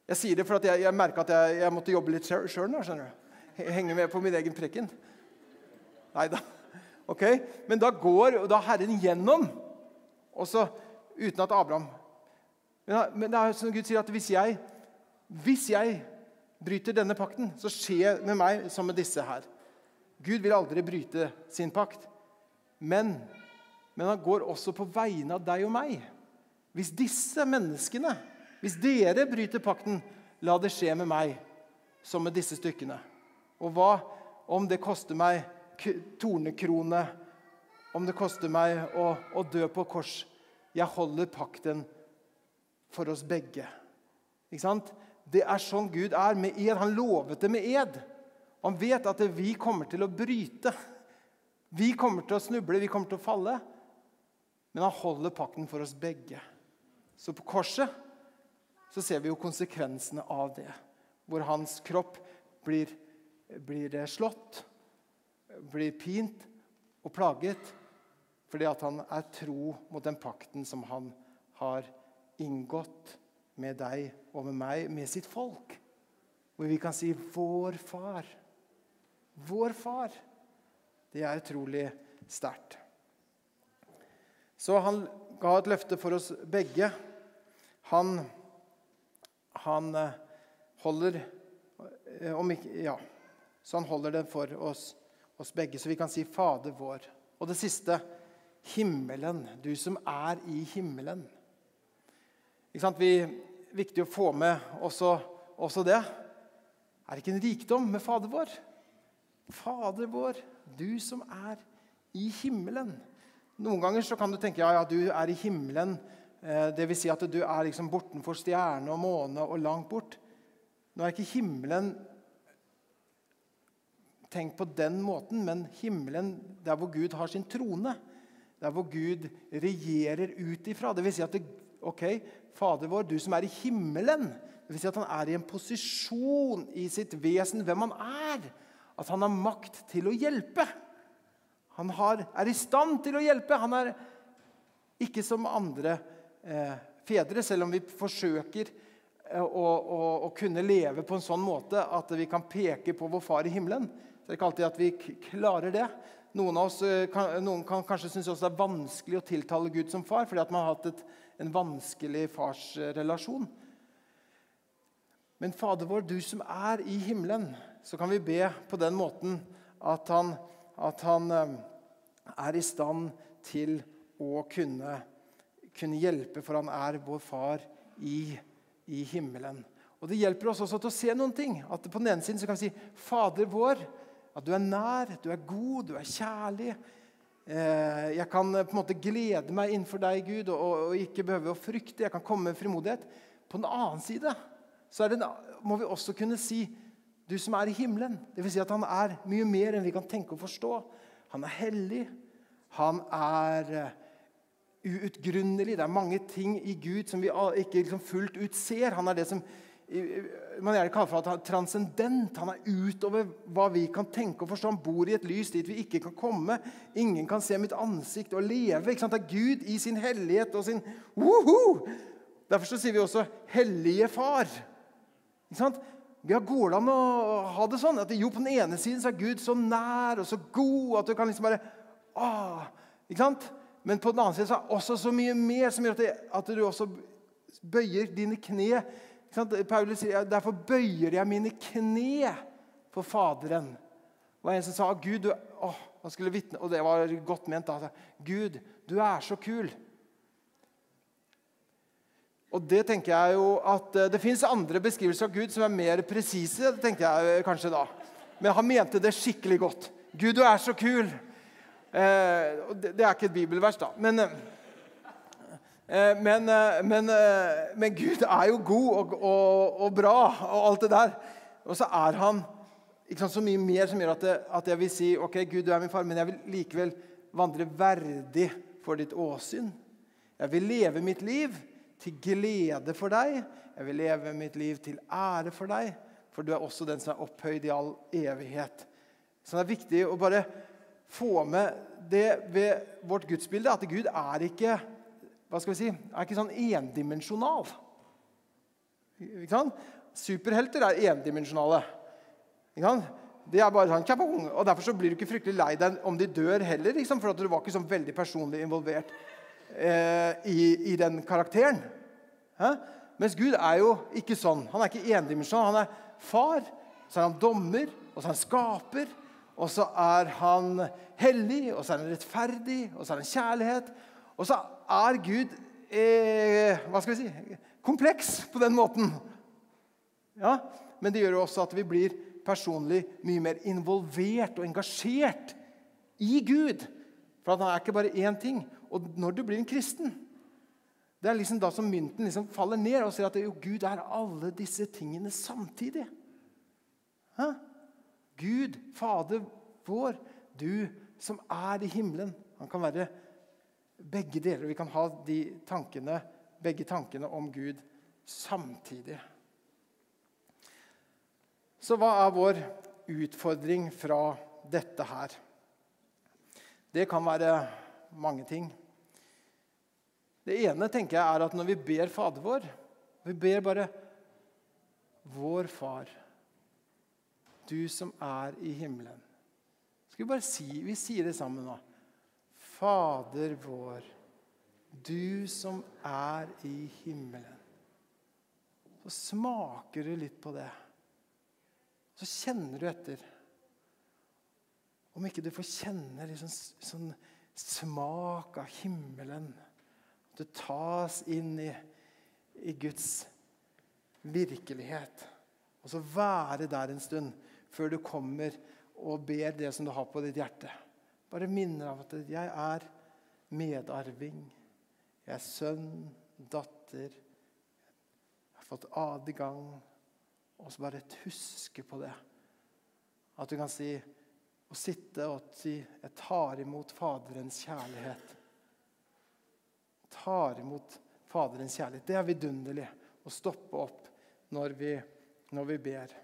Jeg sier det for at jeg, jeg merka at jeg, jeg, måtte jobbe litt sjøl nå. skjønner du? Henge med på min egen prekken. Nei da. Ok? Men da går da Herren gjennom, også uten at Abraham Men det er som Gud sier at hvis jeg, hvis jeg bryter denne pakten, så skjer det med meg som med disse her. Gud vil aldri bryte sin pakt. Men, men han går også på vegne av deg og meg. Hvis disse menneskene, hvis dere bryter pakten, la det skje med meg som med disse stykkene. Og hva om det koster meg tornekrone, om det koster meg å, å dø på kors. Jeg holder pakten for oss begge. Ikke sant? Det er sånn Gud er med ed. Han lovet det med ed. Han vet at vi kommer til å bryte. Vi kommer til å snuble, vi kommer til å falle. Men han holder pakten for oss begge. Så på korset så ser vi jo konsekvensene av det. Hvor hans kropp blir, blir slått blir pint og plaget fordi at han er tro mot den pakten som han har inngått med deg og med meg, med sitt folk. Hvor vi kan si 'vår far'. Vår far. Det er utrolig sterkt. Så han ga et løfte for oss begge. Han, han eh, holder eh, om ikke, Ja, så han holder det for oss oss begge, så vi kan si 'Fader vår'. Og det siste himmelen. Du som er i himmelen. Ikke sant? Vi, viktig å få med også, også det. Er det ikke en rikdom med Fader vår? Fader vår, du som er i himmelen. Noen ganger så kan du tenke ja, ja, du er i himmelen. Eh, Dvs. Si at du er liksom bortenfor stjerne og måne og langt bort. Nå er ikke himmelen tenkt på den måten, men himmelen, der hvor Gud har sin trone, der hvor Gud regjerer ut ifra. Vil si at det, ok, Fader vår, du som er i himmelen vil si at han er i en posisjon i sitt vesen, hvem han er. At han har makt til å hjelpe. Han har, er i stand til å hjelpe. Han er ikke som andre eh, fedre, selv om vi forsøker eh, å, å, å, kunne leve på en sånn måte at vi kan peke på vår far i himmelen. Så det er ikke alltid at vi klarer det. Noen, av oss, eh, kan, noen kan kanskje synes det er vanskelig å tiltale Gud som far fordi at man har hatt et, en vanskelig farsrelasjon. Men Fader vår, du som er i himmelen, så kan vi be på den måten at han, at han eh, er i stand til å kunne, kunne, hjelpe, for han er vår far i, i himmelen. Og Det hjelper oss også til å se noen ting. At På den ene siden så kan vi si 'Fader vår'. At du er nær, du er god, du er kjærlig. Eh, jeg kan eh, på en måte glede meg innenfor deg, Gud, og, ikke behøve å frykte. Jeg kan komme med frimodighet. På den annen side så det, må vi også kunne si du som er i himmelen. Dvs. Si at han er mye mer enn vi kan tenke og forstå. Han er hellig. Han er eh, uutgrunnelig. Det er mange ting i Gud som vi ikke liksom fullt ut ser. Han er det som man gjerne kaller for at han er transcendent. Han er utover hva vi kan tenke og forstå. Han bor i et lys dit vi ikke kan komme. Ingen kan se mitt ansikt og leve. Ikke sant? Det er Gud i sin hellighet og sin Woho! Derfor så sier vi også 'Hellige Far'. Ikke sant? Ja, Går det an å ha det sånn? At jo, På den ene siden så er Gud så nær og så god at du kan liksom bare ah, ikke sant? Men på den andre siden så er det også så mye mer som gjør at, det, du også bøyer dine kne. Paulus sier derfor bøyer jeg mine kne for Faderen. Det var en som sa Gud, du, åh, han skulle vitne, og det var godt ment. da. Gud, du er så kul. Og Det tenker jeg jo at eh, det fins andre beskrivelser av Gud som er mer presise. tenkte jeg kanskje da. Men han mente det skikkelig godt. Gud, du er så kul. Eh, det, er ikke et bibelvers, da. Men, eh, men, eh, men, eh, men, Gud er jo god og, og, og, bra og alt det der. Og så er han sant, så mye mer som gjør at, det, at jeg vil si ok, Gud, du er min far, men jeg vil likevel vandre verdig for ditt åsyn. Jeg vil leve mitt liv til glede for deg. Jeg vil leve mitt liv til ære for deg, for du er også den som er opphøyd i all evighet. Så det er viktig å bare få med det ved vårt gudsbilde, at Gud er ikke hva skal vi si, er ikke sånn endimensjonal. Ikke sant? Superhelter er endimensjonale. Ikke sant? Det er bare sånn, og Derfor så blir du ikke fryktelig lei deg om de dør heller. Liksom, for du var ikke sånn veldig personlig involvert eh, i, i, den karakteren. Hæ? Mens Gud er jo ikke sånn. Han er ikke endimensjonal. Han er far, så er han dommer, og så er han skaper. Og så er han hellig, og så er han rettferdig, og så er han kjærlighet. Og så er Gud eh, hva skal vi si, kompleks på den måten. Ja, Men det gjør jo også at vi blir personlig mye mer involvert og engasjert i Gud. For han er ikke bare én ting. Og når du blir en kristen, det er liksom da som mynten liksom faller ned og ser at jo, Gud er alle disse tingene samtidig. Hæ? Gud, Fader vår, du som er i himmelen. Han kan være begge deler. Vi kan ha tankene, begge tankene om Gud samtidig. Så hva er vår utfordring fra dette her? Det kan være mange ting. Det ene tenker jeg er at når vi ber Fader vår Vi ber bare 'Vår Far, du som er i himmelen'. Skal Vi bare si, vi sier det sammen nå. Fader vår, du som er i himmelen. Så smaker du litt på det. Så kjenner du etter. Om ikke du får kjenne liksom, sånn smak av himmelen at du tas inn i, i Guds virkelighet. Og så være der en stund før du kommer og ber det som du har på ditt hjerte. Bare minner om at jeg er medarving. Jeg er sønn, datter. Jeg har fått adgang. Og så bare huske på det. At du kan si å sitte og si 'Jeg tar imot Faderens kjærlighet' tar imot Faderens kjærlighet. Det er vidunderlig å stoppe opp når vi, når vi ber.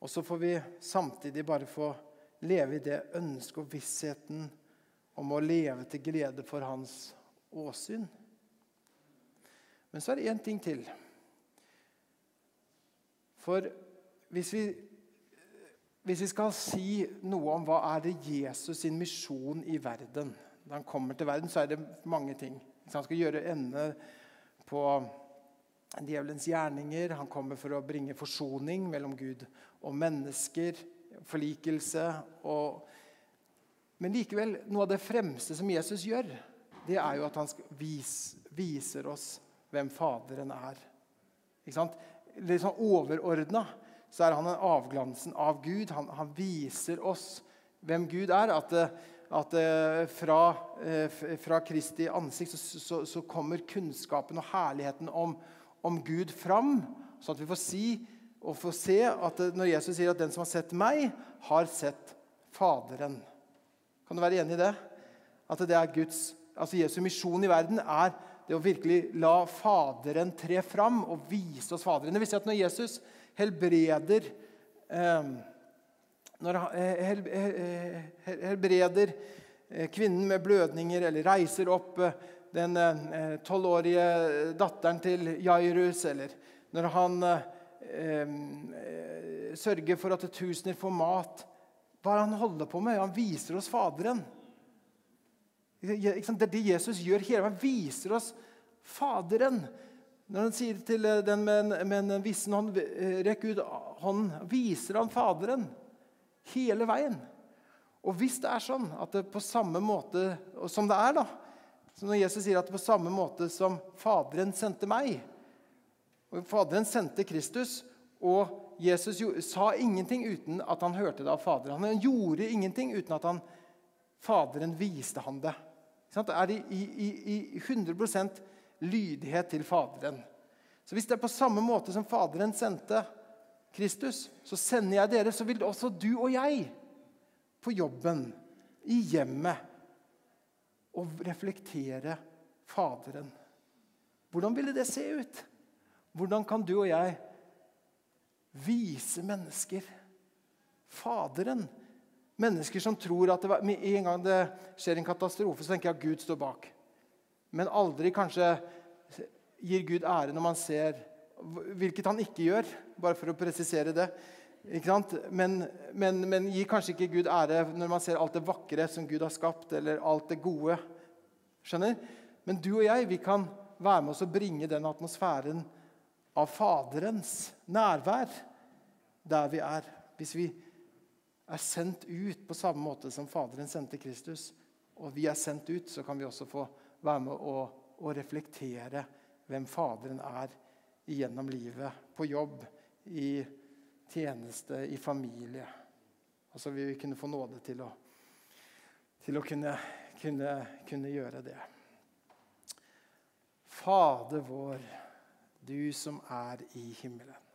Og så får vi samtidig bare få leve i det ønsket og vissheten om å leve til glede for hans åsyn. Men så er det én ting til. For hvis vi, hvis vi skal si noe om hva er det Jesus sin misjon i verden når han kommer til verden, så er det mange ting. Hvis Han skal gjøre ende på djevelens gjerninger. Han kommer for å bringe forsoning mellom Gud og mennesker. Forlikelse. Og Men likevel, noe av det fremste som Jesus gjør, det er jo at han vis, viser oss hvem Faderen er. Ikke sant? Litt sånn overordna så er han en avglansen av Gud. Han, han viser oss hvem Gud er. At at eh, fra, eh, fra, Kristi ansikt så, så, så, kommer kunnskapen og herligheten om, om, Gud fram. Sånn at vi får si og får se at eh, når Jesus sier at 'den som har sett meg, har sett Faderen'. Kan du være enig i det? At det er Guds, altså Jesu misjon i verden er det å virkelig la Faderen tre fram og vise oss Faderen. Det vil si at når Jesus helbreder eh, når han helbreder eh, kvinnen med blødninger eller reiser opp eh, den eh, tolvårige datteren til Jairus, eller når han eh, sørger for at tusener får mat. Hva er det han holder på med? Han viser oss Faderen. Det er det Jesus gjør hele Han viser oss Faderen. Når han sier til den med en, med en vissen hånd Rekk ut hånden. Viser han Faderen hele veien. Og hvis det er sånn at det på samme måte som det er da, så Når Jesus sier at det på samme måte som Faderen sendte meg og Faderen sendte Kristus, og Jesus sa ingenting uten at han hørte det av Faderen. Han gjorde ingenting uten at han, Faderen viste han det. Det er i, i, i 100% lydighet til Faderen. Så hvis det er på samme måte som Faderen sendte Kristus, så sender jeg dere, så vil også du og jeg på jobben, i hjemmet, og reflektere Faderen. Hvordan ville det se ut? Hvordan kan du og jeg vise mennesker Faderen? Mennesker som tror at var, med en gang det skjer en katastrofe, så tenker jeg at Gud står bak. Men aldri kanskje gir Gud ære når man ser Hvilket han ikke gjør, bare for å presisere det. Men, men, men, gir kanskje ikke Gud ære når man ser alt det vakre som Gud har skapt, eller alt det gode. Skjønner? Men du og jeg vi kan være med oss og bringe den atmosfæren av Faderens nærvær der vi er. Hvis vi er sendt ut på samme måte som Faderen sendte Kristus, og vi er sendt ut, så kan vi også få være med og, å reflektere hvem Faderen er gjennom livet. På jobb, i tjeneste, i familie. Og så vil vi kunne få nåde til å, til å kunne, kunne, kunne gjøre det. Fader vår, du som er i himmelen.